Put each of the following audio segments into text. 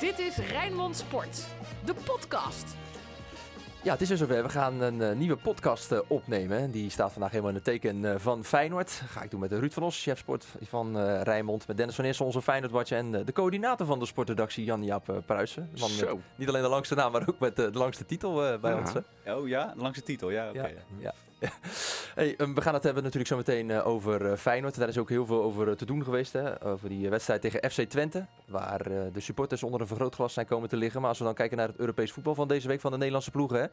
Dit is Rijnmond Sport, de podcast. Ja, het is weer zover. We gaan een eh, nieuwe podcast eh, opnemen. Die staat vandaag helemaal in het teken eh, van Feyenoord. Ga ik doen met Ruud van Os, chef sport van eh, Rijnmond. Met Dennis van Eersel, onze Feyenoord-watcher. En de coördinator van de sportredactie, Jan-Jaap uh, Pruisen. Man niet alleen de langste naam, maar ook met de langste titel bij Ja. ons. hè. Oh ja, de titel, ja. oké. Ja. um, we gaan het hebben natuurlijk zo meteen eh, over eh, Feyenoord. Daar is ook heel veel over eh, te doen geweest. Hè? Over die wedstrijd tegen FC Twente. Waar de supporters onder een vergrootglas zijn komen te liggen. Maar als we dan kijken naar het Europees voetbal van deze week van de Nederlandse ploegen. Hè?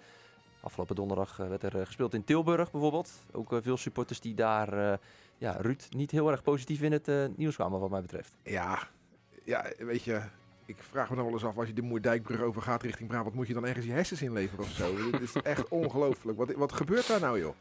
Afgelopen donderdag werd er gespeeld in Tilburg bijvoorbeeld. Ook veel supporters die daar, ja, Ruud, niet heel erg positief in het nieuws kwamen wat mij betreft. Ja, ja, weet je, ik vraag me dan wel eens af, als je de Moerdijkbrug overgaat richting Brabant, moet je dan ergens je hersens inleveren of zo? Dit is echt ongelooflijk. Wat, wat gebeurt daar nou, joh?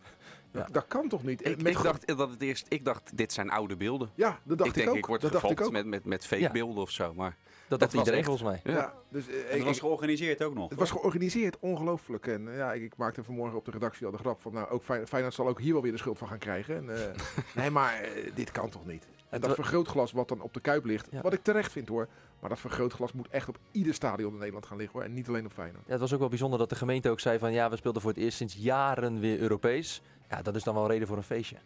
Dat, Ja. dat kan toch niet? Ik, ik, dacht dat het eerst, ik dacht, dit zijn oude beelden. Ja, dat dacht ik denk, ook. ik word dat dacht ik ook. met, met, met fake Ja. beelden of zo. Maar Dat dacht iedereen volgens mij. Ja, Ja. dus, eh, En was georganiseerd ook nog. het was georganiseerd, ongelooflijk. En eh, ja, ik, ik maakte vanmorgen op de redactie al de grap van, nou, ook Fey- Feyenoord zal ook hier wel weer de schuld van gaan krijgen. En, eh, nee, maar dit kan toch niet? En dat vergrootglas wat dan op de Kuip ligt, Ja. wat ik terecht vind hoor, maar dat vergrootglas moet echt op ieder stadion in Nederland gaan liggen hoor, en niet alleen op Feyenoord. Ja, het was ook wel bijzonder dat de gemeente ook zei van ja, we speelden voor het eerst sinds jaren weer Europees. Ja, dat is dan wel reden voor een feestje.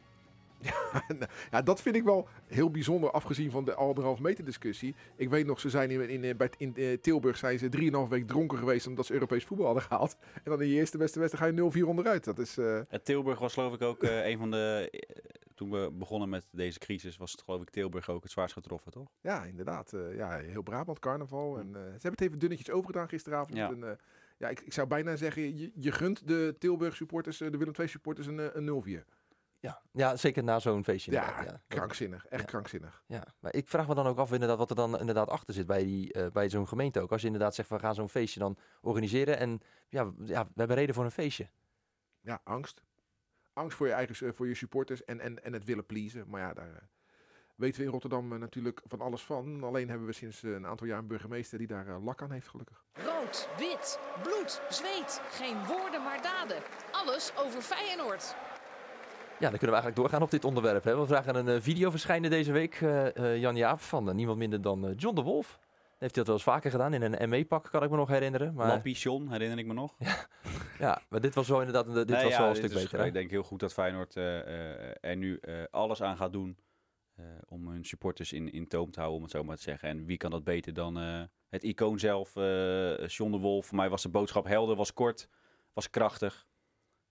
Ja, dat vind ik wel heel bijzonder, afgezien van de anderhalf meter discussie. Ik weet nog, ze zijn in, in, bij, in eh, Tilburg zijn ze drieënhalf week dronken geweest omdat ze Europees voetbal hadden gehaald. En dan in je eerste beste wedstrijd ga je 0-4 onderuit. Dat is, eh, Tilburg was geloof ik ook eh, een van de... eh, toen we begonnen met deze crisis was het geloof ik Tilburg ook het zwaarst getroffen, toch? ja, inderdaad. eh, ja, heel Brabant, carnaval. En, eh, ze hebben het even dunnetjes overgedaan gisteravond. Ja. En, eh, ja, ik, ik zou bijna zeggen, je, je gunt de Tilburg supporters, eh, de Willem II supporters een, eh, een 0-4. Ja, ja zeker na zo'n feestje. Ja, ja. krankzinnig. Echt Ja. krankzinnig. Ja, maar ik vraag me dan ook af inderdaad wat er dan inderdaad achter zit bij, die, eh, bij zo'n gemeente ook. Als je inderdaad zegt, we gaan zo'n feestje dan organiseren en ja, ja, we hebben reden voor een feestje. Ja, angst. Angst voor je eigen eh, voor je supporters en, en, en het willen pleasen. Maar ja, daar eh, weten we in Rotterdam natuurlijk van alles van. Alleen hebben we sinds een aantal jaar een burgemeester die daar lak aan heeft, gelukkig. Rood, wit, bloed, zweet. Geen woorden maar daden. Alles over Feyenoord. Ja, dan kunnen we eigenlijk doorgaan op dit onderwerp. Hè. We vragen een eh, video verschijnen deze week, eh, eh, Jan Jaap, van niemand minder dan John de Wolf. Heeft hij dat wel eens vaker gedaan in een ME-pak, kan ik me nog herinneren. Maar, Lappie, John, herinner ik me nog. ja, maar dit was wel inderdaad dit Nee, was ja, wel een stuk beter. hè? Ik denk heel goed dat Feyenoord er nu alles aan gaat doen om hun supporters in, in toom te houden, om het zo maar te zeggen. En wie kan dat beter dan het icoon zelf, John de Wolf. Voor mij was de boodschap helder, was kort, was krachtig.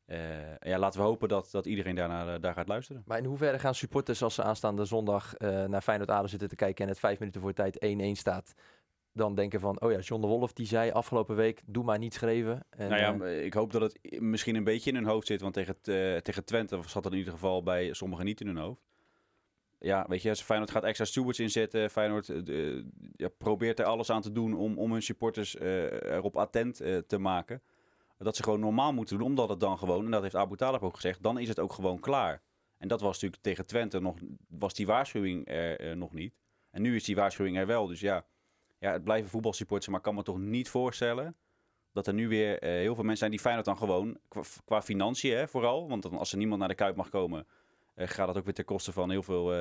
Eh, ja, laten we hopen dat, dat iedereen daarnaar, eh, daar gaat luisteren. Maar in hoeverre gaan supporters als ze aanstaande zondag eh, naar Feyenoord Aden zitten te kijken en het vijf minuten voor tijd 1-1 staat, dan denken van, oh ja, John de Wolf die zei afgelopen week, doe maar niet schreven. En, nou ja, ik hoop dat het misschien een beetje in hun hoofd zit. Want tegen, tegen Twente zat het in ieder geval bij sommigen niet in hun hoofd. Ja, weet je, als Feyenoord gaat extra stewards inzetten. Feyenoord ja, probeert er alles aan te doen om, om hun supporters erop attent te maken. Dat ze gewoon normaal moeten doen, omdat het dan gewoon, en dat heeft Abu Talib ook gezegd, dan is het ook gewoon klaar. En dat was natuurlijk tegen Twente nog, was die waarschuwing er eh, nog niet. En nu is die waarschuwing er wel. Dus ja, ja het blijven voetbalsupporters, maar ik kan me toch niet voorstellen dat er nu weer eh, heel veel mensen zijn die Feyenoord dan gewoon, qua, financiën hè, vooral, want dan, als er niemand naar de Kuip mag komen, eh, gaat dat ook weer ten koste van heel veel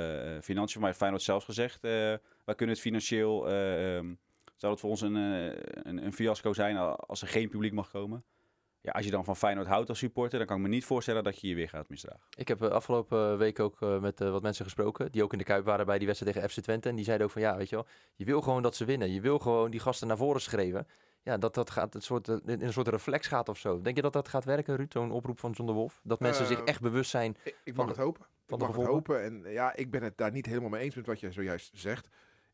financiën. Maar Feyenoord zelfs gezegd, wij kunnen het financieel, eh, ehm, zou het voor ons een, een, een fiasco zijn als er geen publiek mag komen. Ja, als je dan van Feyenoord houdt als supporter, dan kan ik me niet voorstellen dat je je weer gaat misdragen. Ik heb eh, afgelopen week ook eh, met eh, wat mensen gesproken die ook in de Kuip waren bij die wedstrijd tegen FC Twente. En die zeiden ook van ja, weet je wel, je wil gewoon dat ze winnen. Je wil gewoon die gasten naar voren schreeuwen. Ja, dat dat gaat een soort, eh, in een soort reflex gaat of zo. Denk je dat dat gaat werken, Ruud, zo'n oproep van John de Wolf? Dat mensen zich Eh, echt bewust zijn. Ik, ik Van mag de- het hopen. van ik de mag het hopen. En eh, ja, ik ben het daar niet helemaal mee eens met wat je zojuist zegt.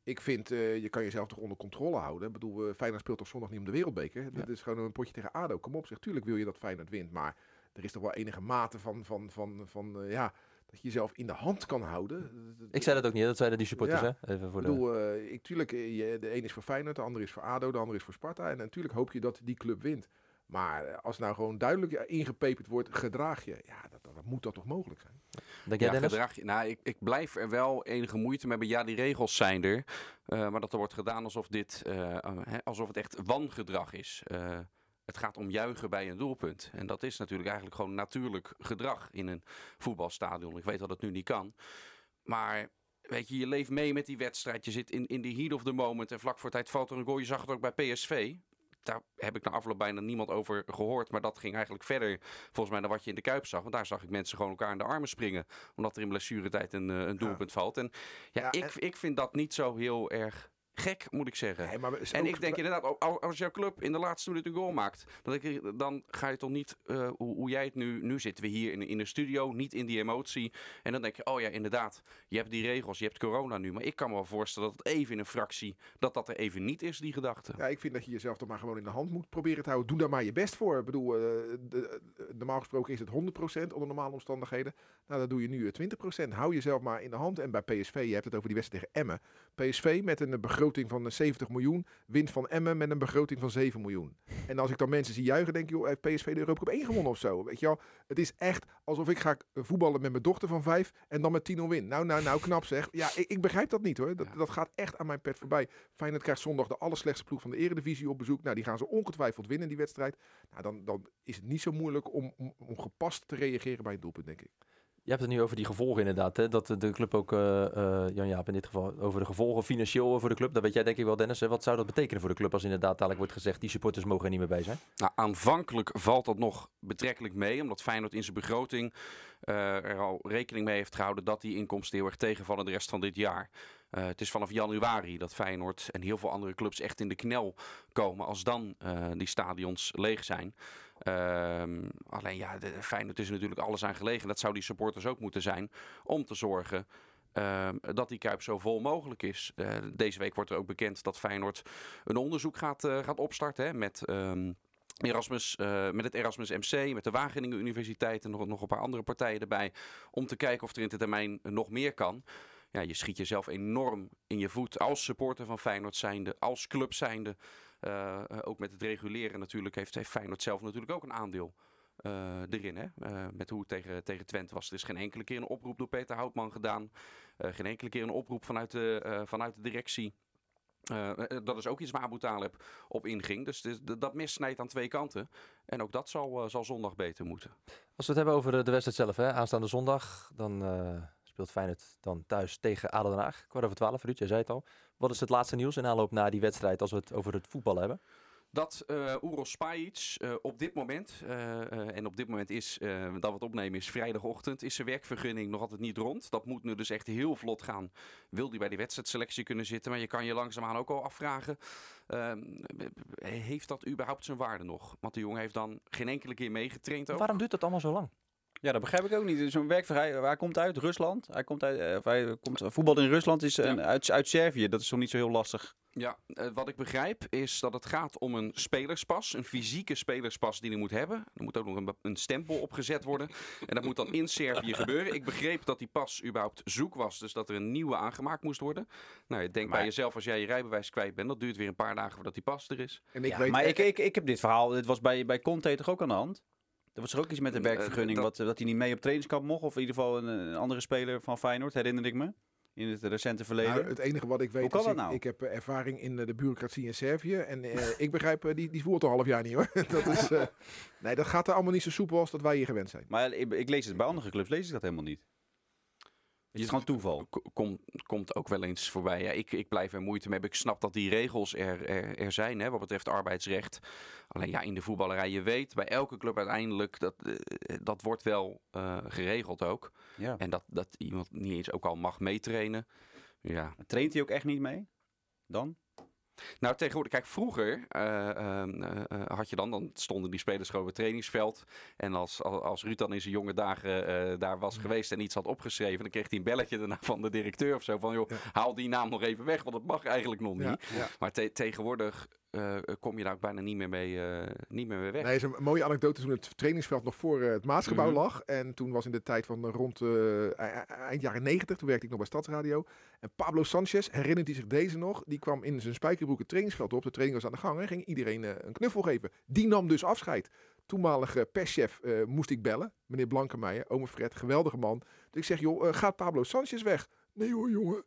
Ik vind, eh, je kan jezelf toch onder controle houden. Ik bedoel, eh, Feyenoord speelt toch zondag niet om de wereldbeker? Dat is gewoon een potje tegen ADO. Kom op, zeg. Tuurlijk wil je dat Feyenoord wint. Maar er is toch wel enige mate van, van, van, van eh, ja, dat je jezelf in de hand kan houden. Ik zei dat ook niet, dat zeiden die supporters, Ja. hè? Even voor Ik de... bedoel, eh, ik, tuurlijk, je- de een is voor Feyenoord, de ander is voor ADO, de ander is voor Sparta. En natuurlijk hoop je dat die club wint. Maar eh, als nou gewoon duidelijk eh, ingepeperd wordt, gedraag je. Ja, dat, dat, dat moet dat toch mogelijk zijn? Denk jij, ja, Dennis? gedrag je. Nou, ik, ik blijf er wel enige moeite mee hebben. Ja, die regels zijn er. eh, maar dat er wordt gedaan alsof, dit, hè, alsof het echt wangedrag is. Eh, het gaat om juichen bij een doelpunt. En dat is natuurlijk eigenlijk gewoon natuurlijk gedrag in een voetbalstadion. Ik weet dat het nu niet kan. Maar weet je, je leeft mee met die wedstrijd. Je zit in, in de heat of the moment. En vlak voor tijd valt er een goal. Je zag het ook bij PSV. Daar heb ik na afloop bijna niemand over gehoord. Maar dat ging eigenlijk verder, volgens mij, dan wat je in de Kuip zag. Want daar zag ik mensen gewoon elkaar in de armen springen. Omdat er in blessuretijd een, eh, een doelpunt valt. En ja, Ja, ik, en- ik vind dat niet zo heel erg gek, moet ik zeggen. Nee, maar En ik denk inderdaad, als jouw club in de laatste minuut een goal maakt, dan, denk ik, dan ga je toch niet, eh, hoe, hoe jij het nu, nu zitten we hier in, in de studio, niet in die emotie. En dan denk je, oh ja, inderdaad, je hebt die regels, je hebt corona nu. Maar ik kan me wel voorstellen dat het even in een fractie, dat dat er even niet is, die gedachte. Ja, ik vind dat je jezelf toch maar gewoon in de hand moet proberen te houden. Doe daar maar je best voor. Ik bedoel, eh, de- normaal gesproken is het 100% onder normale omstandigheden. Nou, dat doe je nu eh, 20%. Hou jezelf maar in de hand. En bij PSV, je hebt het over die wedstrijd tegen Emmen. PSV met een eh, begroting van eh, 70 miljoen, wint van Emmen met een begroting van 7 miljoen. En als ik dan mensen zie juichen, denk ik, joh, heeft PSV de Europa Cup 1 gewonnen of zo? Weet je wel, het is echt alsof ik ga eh, voetballen met mijn dochter van 5 en dan met 10-0 win. Nou, nou, nou, knap zeg. Ja, ik, ik begrijp dat niet hoor. Dat, Ja. dat gaat echt aan mijn pet voorbij. Feyenoord krijgt zondag de allerslechtste ploeg van de Eredivisie op bezoek. Nou, die gaan ze ongetwijfeld winnen, die wedstrijd. Nou, dan, dan is het niet zo moeilijk om, om, om gepast te reageren bij een doelpunt, denk ik. Je hebt het nu over die gevolgen inderdaad. Hè? Dat de club ook, eh, eh, Jan-Jaap in dit geval, over de gevolgen financieel voor de club. Dat weet jij denk ik wel Dennis. Hè? Wat zou dat betekenen voor de club als inderdaad dadelijk wordt gezegd die supporters mogen er niet meer bij zijn? Nou, aanvankelijk valt dat nog betrekkelijk mee, omdat Feyenoord in zijn begroting eh, er al rekening mee heeft gehouden dat die inkomsten heel erg tegenvallen de rest van dit jaar. Het is vanaf januari dat Feyenoord en heel veel andere clubs echt in de knel komen als dan die stadions leeg zijn. Ehm, alleen ja, de, Feyenoord is natuurlijk alles aan gelegen. Dat zou die supporters ook moeten zijn om te zorgen ehm, dat die Kuip zo vol mogelijk is. Eh, deze week wordt er ook bekend dat Feyenoord een onderzoek gaat, eh, gaat opstarten met... ehm, Erasmus, eh, met het Erasmus MC, met de Wageningen Universiteit en nog, nog een paar andere partijen erbij. Om te kijken of er in de termijn nog meer kan. Ja, je schiet jezelf enorm in je voet als supporter van Feyenoord zijnde, als club zijnde. Eh, eh, ook met het reguleren natuurlijk heeft, heeft Feyenoord zelf natuurlijk ook een aandeel eh, erin. Hè? Met hoe het tegen, tegen Twente was. Er is geen enkele keer een oproep door Peter Houtman gedaan. Geen enkele keer een oproep vanuit de, vanuit de directie. Dat is ook iets waar Abu Talib op inging. Dus dat mes snijdt aan twee kanten. En ook dat zal, zal zondag beter moeten. Als we het hebben over de wedstrijd zelf, hè? aanstaande zondag, dan speelt Feyenoord dan thuis tegen ADO Den Haag. Kwart over twaalf, Ruud, jij zei het al. Wat is het laatste nieuws in aanloop naar die wedstrijd als we het over het voetbal hebben? Dat eh Uros Spajic eh, op dit moment, eh, en op dit moment is, dat we het opnemen is vrijdagochtend, is zijn werkvergunning nog altijd niet rond. Dat moet nu dus echt heel vlot gaan. Wil hij bij die wedstrijdselectie kunnen zitten? Maar je kan je langzaamaan ook al afvragen, ehm, heeft dat überhaupt zijn waarde nog? Want de jongen heeft dan geen enkele keer meegetraind ook. Waarom duurt dat allemaal zo lang? Ja, dat begrijp ik ook niet. Zo'n werkvrij, waar komt uit? Rusland. Hij komt uit, eh, of hij komt, voetbal in Rusland is eh, Ja. uit, uit Servië. Dat is toch niet zo heel lastig. Ja, eh, wat ik begrijp is dat het gaat om een spelerspas, een fysieke spelerspas die hij moet hebben. Er moet ook nog een, een stempel opgezet worden. En dat moet dan in Servië gebeuren. Ik begreep dat die pas überhaupt zoek was, dus dat er een nieuwe aangemaakt moest worden. Nou, je denkt bij jezelf als jij je rijbewijs kwijt bent, dat duurt weer een paar dagen voordat die pas er is. En ik Ja, weet, Maar eh, ik, ik, ik heb dit verhaal, dit was bij, bij Conte toch ook aan de hand? Er was er ook iets met de Eh, werkvergunning, dat- wat, eh, dat hij niet mee op trainingskamp mocht. Of in ieder geval een, een andere speler van Feyenoord, herinner ik me. In het recente verleden. Nou, het enige wat ik weet Hoe kan is, dat ik, nou? ik heb eh, ervaring in de bureaucratie in Servië. En ik begrijp, die, die voert al een half jaar niet hoor. dat is, eh, nee, dat gaat er allemaal niet zo soepel als dat wij hier gewend zijn. Maar ik, ik lees het bij andere clubs, lees ik dat helemaal niet. Het is gewoon toeval. Ko- Kom, komt ook wel eens voorbij. Ja, ik, ik blijf er moeite mee hebben. Ik snap dat die regels er, er, er zijn, hè, wat betreft arbeidsrecht. Alleen ja, in de voetballerij, je weet, bij elke club uiteindelijk, dat, eh, dat wordt wel eh, geregeld ook. Ja. En dat, dat iemand niet eens ook al mag meetrainen. Ja. Traint hij ook echt niet mee? Dan? Nou, tegenwoordig, kijk, vroeger eh, ehm, eh, eh, had je dan, dan stonden die spelers gewoon op het trainingsveld. En als, als, Ruud dan in zijn jonge dagen daar was geweest en iets had opgeschreven, dan kreeg hij een belletje daarna van de directeur of zo. Van joh, Ja. haal die naam nog even weg, want dat mag eigenlijk nog niet. Ja. Maar te- tegenwoordig eh, kom je daar ook bijna niet meer mee, eh, niet meer mee weg. Nee, is een mooie anekdote toen het trainingsveld nog voor eh, het Maasgebouw Mhm. lag. En toen was in de tijd van eh, rond eh, e- e- eind jaren 90, toen werkte ik nog bij Stadsradio. En Pablo Sanchez, herinnert hij zich deze nog? Die kwam in zijn spijkerbroek het trainingsveld op. De training was aan de gang en ging iedereen eh, een knuffel geven. Die nam dus afscheid. Toenmalige perschef eh, moest ik bellen. Meneer Blankenmeijer, ome Fred, geweldige man. Dus ik zeg, joh, eh, gaat Pablo Sanchez weg? Nee hoor, jongen.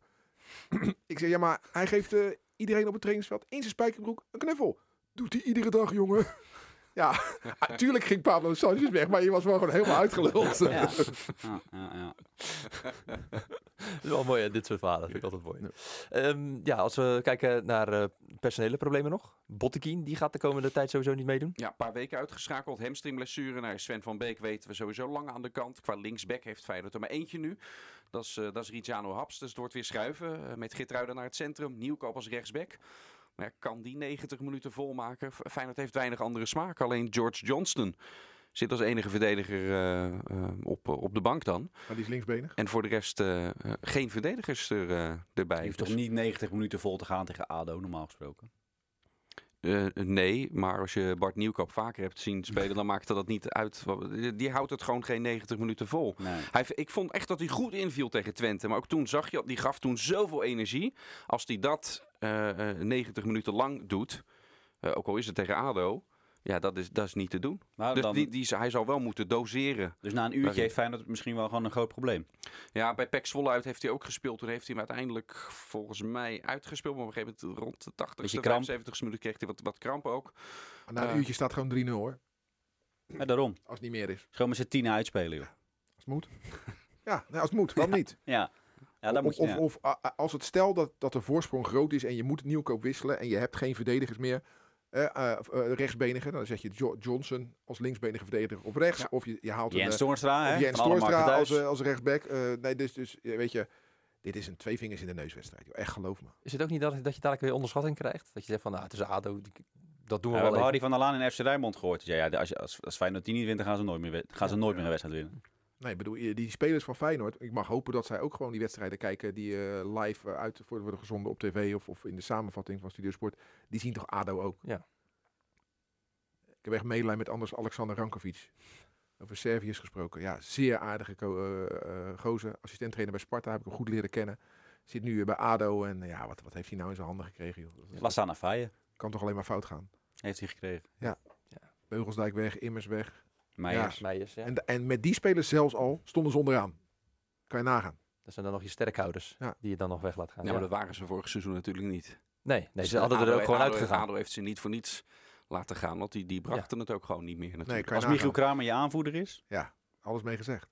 ik zeg, ja, maar hij geeft eh, iedereen op het trainingsveld in zijn spijkerbroek een knuffel. Doet hij iedere dag, jongen. Ja, natuurlijk ging Pablo Sanchez weg, maar je was wel gewoon helemaal uitgeluld. Ja. Ja, ja, ja. Dat is wel mooi, hè, dit soort verhalen. vind ik altijd mooi. Ehm, ja, als we kijken naar eh, personele problemen nog. Botteguin, die gaat de komende tijd sowieso niet meedoen. Ja, een paar weken uitgeschakeld. Hamstringblessure. Nou, Sven van Beek weten we sowieso lang aan de kant. Qua linksback heeft Feyenoord er maar eentje nu. Dat is, eh dat is Ricciano Haps. Dus het wordt weer schuiven. eh, met Gitruiden naar het centrum. Nieuwkoop als rechtsback. Maar ja, kan die 90 minuten volmaken? Feyenoord heeft weinig andere smaak. Alleen George Johnston zit als enige verdediger eh, eh, op, op de bank dan. Maar die is linksbenig. En voor de rest eh, eh, geen verdedigers er, eh, erbij. Je hoeft Dus- toch niet 90 minuten vol te gaan tegen ADO, normaal gesproken? Eh, nee, maar als je Bart Nieuwkoop vaker hebt zien spelen, dan maakte dat niet uit. Die- houdt het gewoon geen 90 minuten vol. Nee. Hij, ik vond echt dat hij goed inviel tegen Twente. Maar ook toen zag je, die gaf toen zoveel energie. Als hij dat eh, eh, 90 minuten lang doet, eh, ook al is het tegen ADO, ja, dat is, dat is niet te doen. Maar Dus dan, die, die, hij zal wel moeten doseren. dus na een Waarin? uurtje heeft Feyenoord misschien wel gewoon een groot probleem. Ja, bij PEC Zwolle uit heeft hij ook gespeeld. Toen heeft hij hem uiteindelijk volgens mij uitgespeeld. Maar op een gegeven moment rond de 80 Beetje kramp. 75 minuten kreeg hij wat, wat kramp ook. Na een Eh. uurtje staat gewoon 3-0 hoor. Ja, daarom. Als het niet meer is. Gewoon met z'n tienen uitspelen, joh. Als het moet. Ja, nou, als het moet. Waarom niet? Ja, ja of dat moet je... of, ja. als het stel dat, dat de voorsprong groot is en je moet nieuwkoop wisselen en je hebt geen verdedigers meer. Eh eh, eh, rechtsbenige, dan zet je Jo- Johnson als linksbenige verdediger op rechts. Ja. Of je, je haalt Jens Toornstra, Jens Toornstra als, als rechtsback. Eh, nee, dus, dus weet je, dit is een twee vingers in de neuswedstrijd. joh. Echt geloof me. Is het ook niet dat, dat je dadelijk weer onderschatting krijgt? Dat je zegt van, nou, het is ADO, dat doen we Ja, we wel hebben. Harry van der Laan in FC Rijnmond gehoord. Ja, ja, als, je- als, als Feyenoord die niet wint, dan gaan ze nooit meer, gaan ze nooit meer een wedstrijd winnen. Nee, ik bedoel, die spelers van Feyenoord, ik mag hopen dat zij ook gewoon die wedstrijden kijken die eh, live eh, uit voor- worden gezonden op tv of, of in de samenvatting van Studiosport. Die zien toch ADO ook? Ja. Ik heb echt medelijden met anders Alexander Rankovic. Over Serviërs gesproken. Ja, zeer aardige eh, eh, gozer. Assistenttrainer bij Sparta, heb ik hem goed leren kennen. Zit nu bij ADO en ja, wat, wat heeft hij nou in zijn handen gekregen? Joh? Is- Lassana Faye kan toch alleen maar fout gaan. heeft hij gekregen. Beugelsdijk weg, Immers weg. Meijers. Meijers, ja. En, de- en met die spelers zelfs al stonden ze onderaan. Kan je nagaan. Dat zijn dan nog je sterkhouders Ja. die je dan nog weg laat gaan. Ja, maar dat waren ze vorig seizoen natuurlijk niet. Nee, nee Dus ze hadden er ook gewoon ADO uitgegaan. ADO heeft ze niet voor niets laten gaan, want die, die brachten het ook gewoon niet meer natuurlijk. Nee, Als. Michiel Kramer je aanvoerder is, Alles mee gezegd.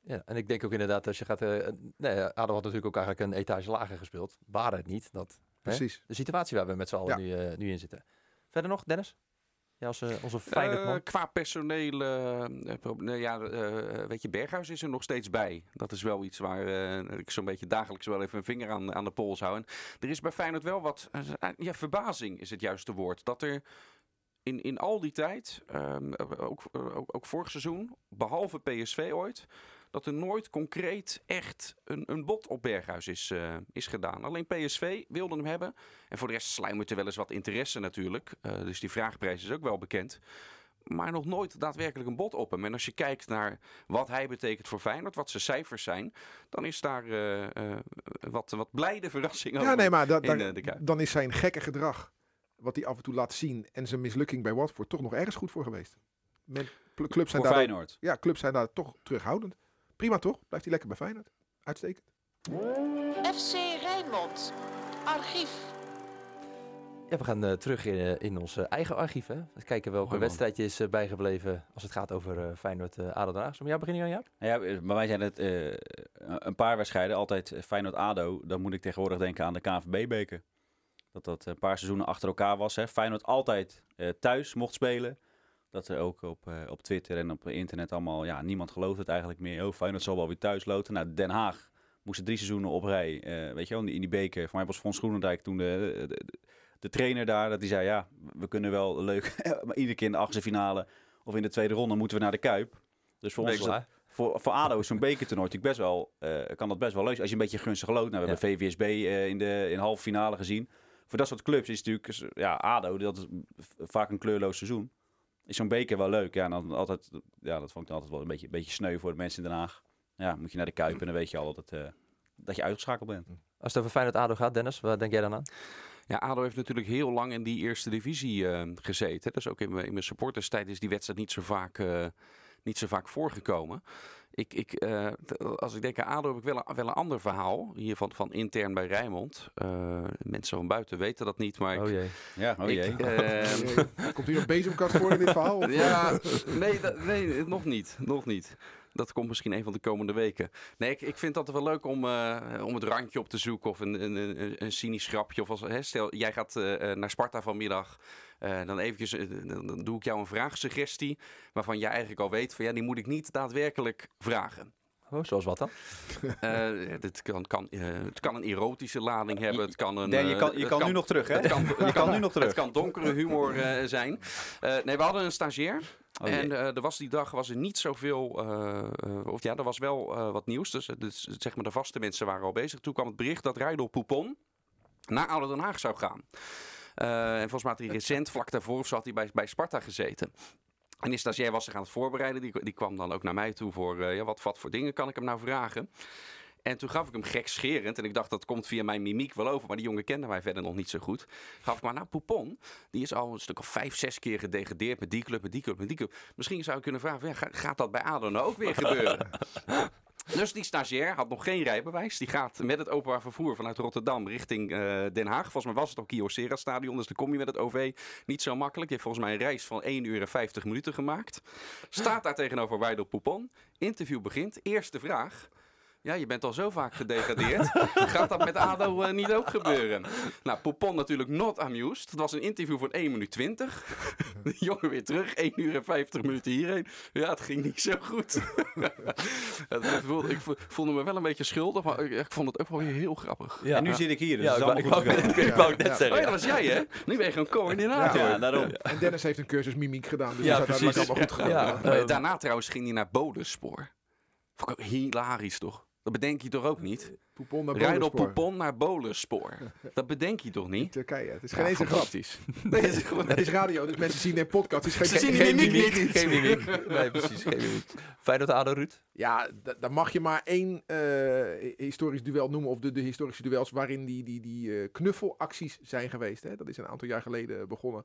Ja, en ik denk ook inderdaad, als je gaat... eh, nee, ADO had natuurlijk ook eigenlijk een etage lager gespeeld. Waren het niet. Dat, hè? Precies. De situatie waar we met z'n allen nu, eh, nu in zitten. Verder nog, Dennis? Ja, als eh, onze Feyenoordman. Eh, qua personeel, eh, eh, ja, eh, weet je, Berghuis is er nog steeds bij. Dat is wel iets waar eh, ik zo'n beetje dagelijks wel even een vinger aan, aan de pols hou. En er is bij Feyenoord wel wat, eh, ja, verbazing is het juiste woord. Dat er in, in al die tijd, ehm, ook, eh, ook, ook vorig seizoen, behalve PSV ooit, dat er nooit concreet echt een, een bod op Berghuis is, eh, is gedaan. Alleen PSV wilde hem hebben. En voor de rest sluimert er wel eens wat interesse natuurlijk. Eh, dus die vraagprijs is ook wel bekend. Maar nog nooit daadwerkelijk een bod op hem. En als je kijkt naar wat hij betekent voor Feyenoord, wat zijn cijfers zijn, dan is daar eh, eh, wat, wat blijde verrassing Ja, over. nee, maar da- da- eh, dan is zijn gekke gedrag, wat hij af en toe laat zien, en zijn mislukking bij Watford toch nog ergens goed voor geweest. Men, clubs zijn voor daar Feyenoord. ja, clubs zijn daar toch terughoudend. Prima toch? Blijft hij lekker bij Feyenoord. Uitstekend. FC Rijnmond. Archief. Ja, we gaan eh, terug in, eh, in ons eh, eigen archief. Hè? Eens kijken welke wedstrijdje is bijgebleven als het gaat over eh Feyenoord uh, ADO Den Haag. Zullen we jou beginnen, Jan? Ja, bij mij zijn het eh, een paar wedstrijden. Altijd Feyenoord-ADO. Dan moet ik tegenwoordig denken aan de KNVB-beker. Dat dat een paar seizoenen achter elkaar was. Hè. Feyenoord altijd eh, thuis mocht spelen. Dat er ook op, eh, op Twitter en op internet allemaal... Ja, niemand gelooft het eigenlijk meer. Oh, Feyenoord zal wel weer thuis loten. Nou, Den Haag moesten drie seizoenen op rij. eh, weet je wel, in die- beker. Voor mij was Fons Groenendijk toen de, de, trainer daar. Dat die zei, ja, we kunnen wel leuk... maar iedere keer in de achtste finale of in de tweede ronde moeten we naar de Kuip. Dus voor ons voor, voor ADO is zo'n bekertoernooi natuurlijk best wel, kan dat best wel leuk zijn. Als je een beetje gunstig loopt. Nou, we hebben VVSB in de in halve finale gezien. Voor dat soort clubs is natuurlijk, ja, ADO, dat is vaak een kleurloos seizoen. Is zo'n beker wel leuk. Ja, en dan altijd, ja, dat vond ik dan altijd wel een beetje, een beetje sneu voor de mensen in Den Haag. Ja, moet je naar de Kuip en dan weet je al dat, het, eh, dat je uitgeschakeld bent. Als het over Feyenoord ADO gaat, Dennis, wat denk jij dan aan? Ja, ADO heeft natuurlijk heel lang in die eerste divisie eh, gezeten. Dus ook in mijn, in mijn supporterstijd is die wedstrijd niet zo vaak, eh, niet zo vaak voorgekomen. Ik, ik, eh, als ik denk aan ADO heb ik wel een, wel een ander verhaal. Hier van, van intern bij Rijnmond. Eh, mensen van buiten weten dat niet, maar... Oh jee. Ja, oh jee. eh, Komt hier een bezemkast voor in dit verhaal? Of, ja, nee, nee, nog niet. Nog niet. Dat komt misschien een van de komende weken. Nee, ik, ik vind dat wel leuk om, eh, om het randje op te zoeken. Of een, een, een, een cynisch grapje. Of als, hè, stel, jij gaat eh, eh, naar Sparta vanmiddag. dan, eventjes, dan, doe ik jou een vraagsuggestie. Waarvan jij eigenlijk al weet van ja, die moet ik niet daadwerkelijk vragen. Oh, zoals wat dan? Dit kan, kan, het kan een erotische lading hebben. Het kan een. Dan, je kan, je kan nu nog terug, hè? het kan, Je kan nu nog terug. Het kan donkere humor zijn. Nee, we hadden een stagiair. Oh en eh, er was die dag was er niet zoveel. eh, of ja, er was wel wat nieuws. Dus, dus zeg maar de vaste mensen waren al bezig. Toen kwam het bericht dat Rijdel Poupon naar Ouder Den Haag zou gaan. En volgens mij had hij recent, vlak daarvoor, of zo had hij bij, bij Sparta gezeten. En die stagiair was zich aan het voorbereiden. Die, die kwam dan ook naar mij toe voor, ja, wat, wat voor dingen kan ik hem nou vragen? En toen gaf ik hem gekscherend. En ik dacht, dat komt via mijn mimiek wel over. Maar die jongen kende mij verder nog niet zo goed. Gaf ik maar, nou, Poupon, die is al een stuk of vijf, zes keer gedegradeerd met die club, met die club, met die club. Misschien zou ik kunnen vragen, ja, ga- gaat dat bij ADO nou ook weer gebeuren? Dus die stagiair had nog geen rijbewijs. Die gaat met het openbaar vervoer vanuit Rotterdam richting eh, Den Haag. Volgens mij was het ook Kyocera stadion, dus dan kom je met het OV niet zo makkelijk. Die heeft volgens mij een reis van 1 uur en 50 minuten gemaakt. Staat daar tegenover Weidel Poupon. Interview begint. Eerste vraag. Ja, je bent al zo vaak gedegradeerd. Gaat dat met ADO eh, niet ook gebeuren? Nou, Poupon natuurlijk not amused. Het was een interview van 1 minuut 20. De jongen weer terug, 1 uur en 50 minuten hierheen. Ja, het ging niet zo goed. Ik vo- voelde me wel een beetje schuldig, maar ik, ik vond het ook wel weer heel grappig. Ja, en nu zit ik hier, dus ja, het ik wou, ik wou, net- ik wou. Oh ja, dat was jij hè? Nu ben je gewoon coördinator. Ja, daarom. En Dennis heeft een cursus mimiek gedaan, dus Ja, dat is allemaal goed gegaan. Ja. Ja. Eh, daarna trouwens ging hij naar Bodenspoor. Vond ik ook hilarisch toch? Dat bedenk je toch ook niet? Poupon naar Rijden op. Poupon naar Bolenspoor. Dat bedenk je toch niet? Turkije. Het is Ja, geen eens een grap. Nee, het is gewoon... Het is radio, dus mensen zien een podcast. Het is geen, Ze zien geen, mimiek. Geen mimiek. Nee, precies. Geen mimiek. Feyenoord ADO, Ruud? Ja, da- dan mag je maar één eh, historisch duel noemen. Of de, de historische duels waarin die, die, die eh, knuffelacties zijn geweest. Hè. Dat is een aantal jaar geleden begonnen.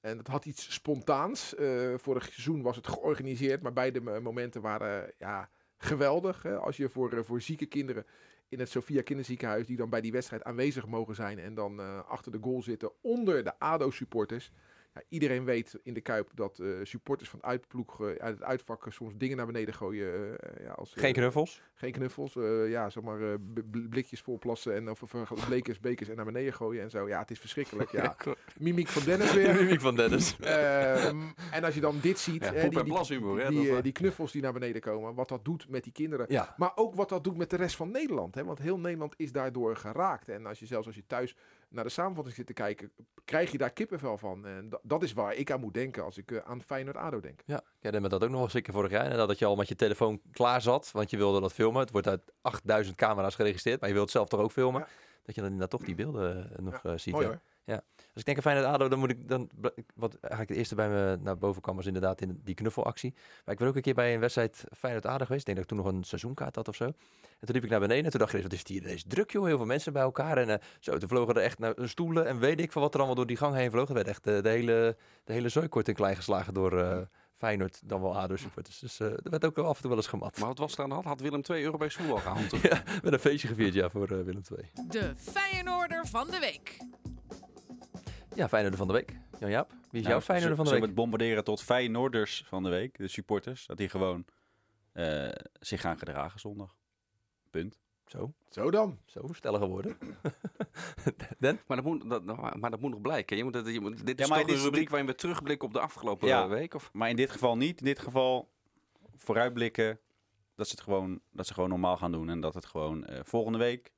En dat had iets spontaans. Eh, vorig seizoen was het georganiseerd. Maar beide mo- momenten waren ja, geweldig. Hè. Als je voor, eh, voor zieke kinderen in het Sophia Kinderziekenhuis... die dan bij die wedstrijd aanwezig mogen zijn... en dan eh, achter de goal zitten onder de ADO-supporters... Ja, iedereen weet in de Kuip dat eh, supporters van het uitploeg eh, uit het uitvak eh, soms dingen naar beneden gooien. eh, ja, als, Geen knuffels? geen knuffels. ja, zeg maar blikjes vol plassen en of, of blekers, bekers en naar beneden gooien en zo. Ja, het is verschrikkelijk. Ja. Mimiek van Dennis weer. mimiek van Dennis. Ehm, en als je dan dit ziet, Ja, hè, poep- die, hè, die knuffels die naar beneden komen, wat dat doet met die kinderen. Ja. Maar ook wat dat doet met de rest van Nederland. Hè? Want heel Nederland is daardoor geraakt. En als je zelfs als je thuis naar de samenvatting zit te kijken, krijg je daar kippenvel van. En da- dat is waar ik aan moet denken als ik eh, aan Feyenoord-ADO denk. Ja, dan met dat ook nog wel zeker vorig jaar. En dat je al met je telefoon klaar zat, want je wilde dat filmen. Het wordt uit 8000 camera's geregistreerd, maar je wilt zelf toch ook filmen. Ja. Dat je dan inderdaad toch die beelden eh, nog eh, ziet. Mooi ja. Als ik denk aan Feyenoord ADO, dan moet ik dan wat eigenlijk de eerste bij me naar boven kwam was inderdaad in die knuffelactie. Maar ik ben ook een keer bij een wedstrijd Feyenoord ADO geweest. Ik denk dat ik toen nog een seizoenkaart had of zo. En toen liep ik naar beneden en toen dacht ik, wat is het hier ineens druk joh, heel veel mensen bij elkaar. En eh, zo, toen vlogen er echt naar stoelen en weet ik van wat er allemaal door die gang heen vloog. Er werd echt eh, de hele, de hele zooi kort en klein geslagen door eh, Feyenoord, dan wel ADO supporters. Dus eh er werd ook wel af en toe wel eens gemat. Maar wat was er aan de hand? Had Willem 2 Europees voetbal gehaald? of? Ja, met een feestje gevierd ja, voor eh, Willem II. De Feyenoorder van de week. Ja, Feyenoord van de week. Jan-Jaap, wie is Nou, jouw Feyenoord van de week? we het bombarderen tot Feyenoorders van de week, de supporters, dat die gewoon eh, zich gaan gedragen zondag. Punt. Zo, Zo dan. zo, stellige woorden. Den? Maar dat, moet, dat, maar dat moet nog blijken. Je moet, het- je moet, dit is toch dit een is- rubriek waarin we terugblikken op de afgelopen Ja. eh, week? Of? Maar in dit geval niet. In dit geval vooruitblikken dat ze het gewoon, dat ze gewoon normaal gaan doen. En dat het gewoon eh, volgende week,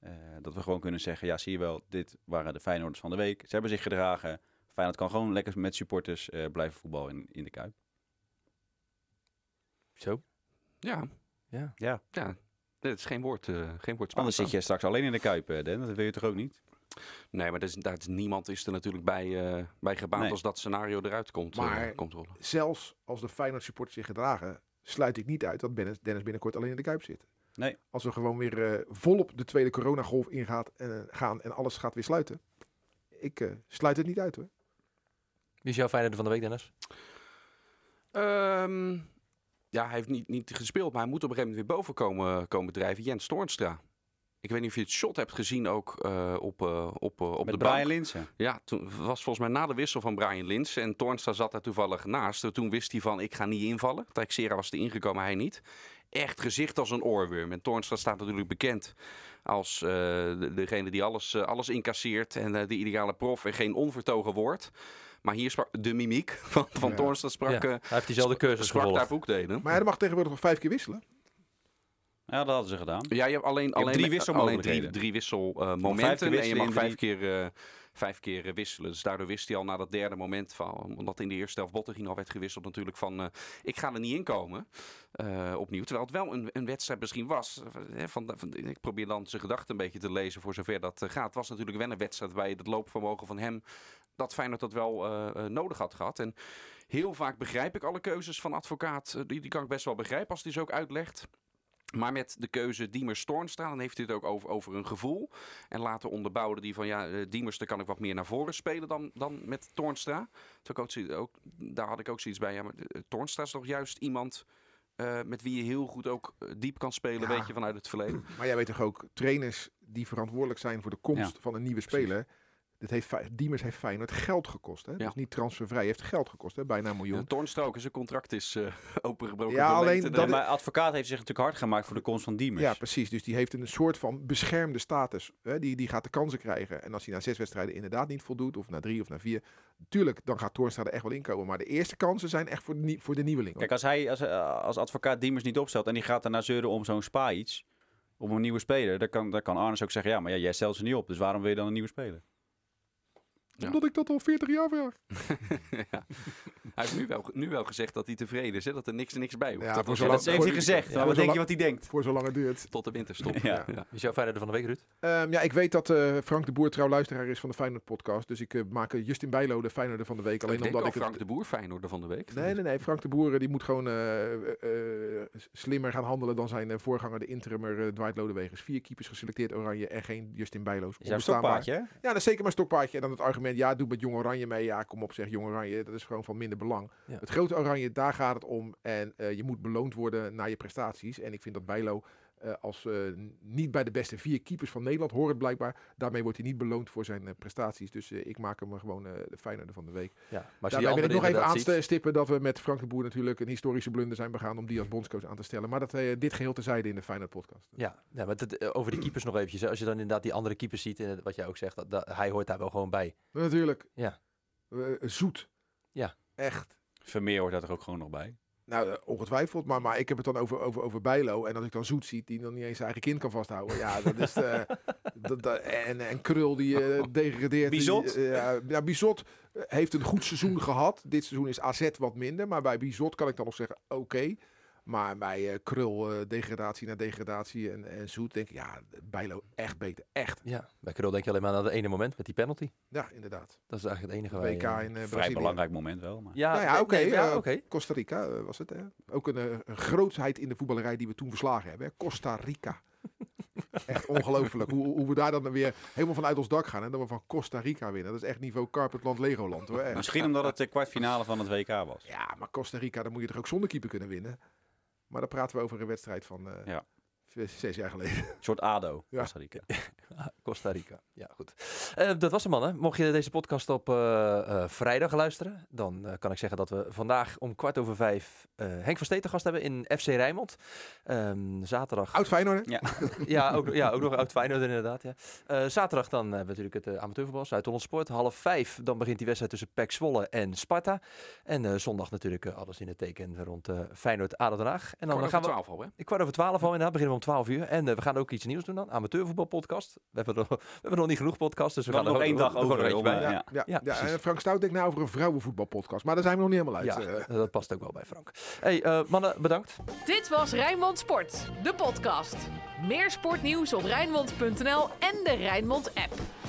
eh, dat we gewoon kunnen zeggen, ja zie je wel, dit waren de Feyenoorders van de week. Ze hebben zich gedragen. Feyenoord kan gewoon lekker met supporters eh, blijven voetballen in, in de Kuip. Zo. Ja, Ja. Ja. ja. Dit is geen woord, eh geen woord Anders zit je straks alleen in de Kuip, Den. Dat wil je toch ook niet? Nee, maar dat is, daar is, niemand is er natuurlijk bij, eh, bij gebaat Nee. als dat scenario eruit komt, Maar- komt rollen. Zelfs als de Feyenoord supporters zich gedragen, sluit ik niet uit dat Dennis, Dennis binnenkort alleen in de Kuip zit. Nee. Als we gewoon weer eh, volop de tweede coronagolf ingaat en gaan en alles gaat weer sluiten. Ik eh, sluit het niet uit hoor. Wie is jouw Feyenoord van de week, Dennis? Ehm, ja, hij heeft niet, niet gespeeld, maar hij moet op een gegeven moment weer boven komen, komen drijven. Jens Toornstra. Ik weet niet of je het shot hebt gezien ook eh, op, eh, op, eh, op Met de Brian. Linsen. Ja, toen was volgens mij na de wissel van Brian Lins. En Toornstra zat daar toevallig naast. Toen wist hij van, ik ga niet invallen. Teixeira was er ingekomen, hij niet. Echt gezicht als een oorworm. En Toornstra staat natuurlijk bekend als eh, de- degene die alles, eh, alles incasseert. En eh, de ideale prof en geen onvertogen woord. Maar hier sprak de mimiek van, van Ja. Toornstra sprak, Ja, eh, hij heeft diezelfde cursus sprak daar boekdelen. Maar hij mag tegenwoordig nog vijf keer wisselen. Ja, dat hadden ze gedaan. Ja, je hebt alleen, alleen, drie alleen drie, drie vijf wisselmomenten. keer en je mag vijf keer, eh, vijf keer eh, wisselen. Dus daardoor wist hij al na dat derde moment van. Omdat in de eerste helft al werd gewisseld, natuurlijk van. eh, ik ga er niet in komen. eh, opnieuw. Terwijl het wel een, een wedstrijd misschien was. van, van, ik probeer dan zijn gedachten een beetje te lezen voor zover dat gaat. Het was natuurlijk wel een wedstrijd bij het loopvermogen van hem. Dat Feyenoord dat wel nodig had gehad. En heel vaak begrijp ik alle keuzes van advocaat. die, die kan ik best wel begrijpen als hij ze ook uitlegt. Maar met de keuze Diemers Toornstra, dan heeft hij het ook over, over een gevoel. En later onderbouwde die van ja, eh, Diemers, daar kan ik wat meer naar voren spelen dan, dan met Toornstra. Toen ook, ook, daar had ik ook zoiets bij. Ja, maar eh, Toornstra is toch juist iemand eh, met wie je heel goed ook diep kan spelen, Ja. weet je, vanuit het verleden. Maar jij weet toch ook, trainers die verantwoordelijk zijn voor de komst van een nieuwe speler. Dit heeft, Diemers heeft Feyenoord geld gekost. Hè? Ja. Dus niet transfervrij, heeft geld gekost. Hè? Bijna een Ja, miljoen. Toornstra ook, zijn contract is eh, opengebroken. Ja, alleen en, dat- maar advocaat heeft zich natuurlijk hard gemaakt voor de komst van Diemers. Ja, precies. Dus die heeft een soort van beschermde status. Hè? Die, die gaat de kansen krijgen. En als hij na zes wedstrijden inderdaad niet voldoet, of na drie of na vier, tuurlijk, dan gaat Toornstra er echt wel in komen. Maar de eerste kansen zijn echt voor de, voor de nieuweling. Kijk, als hij als, eh, als advocaat Diemers niet opstelt en die gaat daarna zeuren om zo'n spa iets, om een nieuwe speler, dan kan, dan kan Arnes ook zeggen, ja, maar ja, jij stelt ze niet op, dus waarom wil je dan een nieuwe speler? Ja. Omdat ik dat al 40 jaar vraag. ja. Hij heeft nu wel, nu wel gezegd dat hij tevreden is, hè, dat er niks, niks bij hoeft. Ja, Dat voor dat heeft hij gezegd, ja, maar wat denk je wat hij denkt? Voor zolang het duurt. tot de winterstop. Ja. Ja. Is jouw van de week, Ruud? Ehm, ja, ik weet dat eh, Frank de Boer trouw luisteraar is van de Feyenoord podcast. Dus ik eh, maak eh, Justin Bijlo de Feyenoorder van de week. Alleen ik omdat al ik Frank het... de Boer, Feyenoorder van de week. Nee, nee, nee. Frank de Boer die moet gewoon eh, eh, slimmer gaan handelen dan zijn voorganger, de interimmer Dwight Lodewegers. Vier keepers geselecteerd oranje en geen Justin Bijlo's. Is jouw stokpaardje, hè? Ja, dat is zeker mijn stokpaardje. En dan het argument, ja, doe met Jong Oranje mee. Ja, kom op zeg, Jong Oranje, dat is gewoon van minder belang. Ja. Het grote Oranje, daar gaat het om. En eh, je moet beloond worden naar je prestaties. En ik vind dat Bijlo eh, als eh, niet bij de beste vier keepers van Nederland hoort blijkbaar. Daarmee wordt hij niet beloond voor zijn eh, prestaties. Dus eh, ik maak hem gewoon eh, de Feyenoorder van de week. Ja, maar Daarbij wil ik nog even aanstippen dat we met Frank de Boer natuurlijk een historische blunder zijn begaan om die als bondscoach aan te stellen. Maar dat eh, dit geheel terzijde in de Feyenoord podcast. Ja, ja maar het- over die keepers nog eventjes. Als je dan inderdaad die andere keepers ziet, en wat jij ook zegt, dat, dat- hij hoort daar wel gewoon bij. Natuurlijk. Ja. Zoet. Ja. Echt. Vermeer hoort daar toch ook gewoon nog bij? Nou, eh, ongetwijfeld, maar, maar ik heb het dan over, over, over Bijlo. En als ik dan Zoet zie, die nog niet eens zijn eigen kind kan vasthouden. Ja, dat is... eh, dat, dat- en, en Krul die eh, degradeert. Bizot? Die, ja, Bizot heeft een goed seizoen gehad. Dit seizoen is AZ wat minder. Maar bij Bizot kan ik dan nog zeggen, oké. Maar bij eh, Krul, eh, degradatie na degradatie en, en Zoet, denk ik, ja, Bijlo echt beter. Echt. Ja, bij Krul denk je alleen maar aan dat ene moment met die penalty. Ja, inderdaad. Dat is eigenlijk het enige waar je- WK in eh, Vrij belangrijk moment wel, maar... Ja, Nou ja, oké. nee, ja, oké. Costa Rica was het. Hè? Ook een, een grootheid in de voetballerij die we toen verslagen hebben. Hè? Costa Rica. Echt ongelooflijk. Hoe, hoe we daar dan weer helemaal vanuit ons dak gaan. En dat we van Costa Rica winnen. Dat is echt niveau Carpetland Legoland. Hoor. Echt. Misschien omdat het de kwartfinale van het WK was. Ja, maar Costa Rica, dan moet je toch ook zonder keeper kunnen winnen. Maar dan praten we over een wedstrijd van eh, Ja. Zes, zes jaar geleden. Een soort ADO, Ja. Costa Rica. Costa Rica. Ja, goed. Eh, dat was hem, mannen. Mocht je deze podcast op eh, eh, vrijdag luisteren, dan eh, kan ik zeggen dat we vandaag om kwart over vijf eh, Henk van Steen te gast hebben in FC Rijnmond. Ehm, zaterdag. Oud Feyenoord. Ja. Ja, ook, ja, ook nog oud Feyenoord inderdaad. Ja. Eh, zaterdag dan hebben we natuurlijk het uh, amateurvoetbal uit Holland Sport. Half vijf, dan begint die wedstrijd tussen PEC Zwolle en Sparta. En eh, zondag natuurlijk alles in het teken rond eh Feyenoord Aden Den Haag. En dan Kwart gaan over we... twaalf al, hè? Ik kwart over twaalf al inderdaad, beginnen we om twaalf uur. En eh, we gaan ook iets nieuws doen dan, amateurvoetbalpodcast. We hebben, nog, we hebben nog niet genoeg podcasts, dus we gaan nog één dag er over. een bij. eh, ja. Ja, Ja, ja, precies. en Frank Stout denkt nou over een vrouwenvoetbalpodcast. Maar daar zijn we nog niet helemaal uit. Ja, eh. dat past ook wel bij Frank. Hey, eh, mannen, bedankt. Dit was Rijnmond Sport, de podcast. Meer sportnieuws op Rijnmond.nl en de Rijnmond app.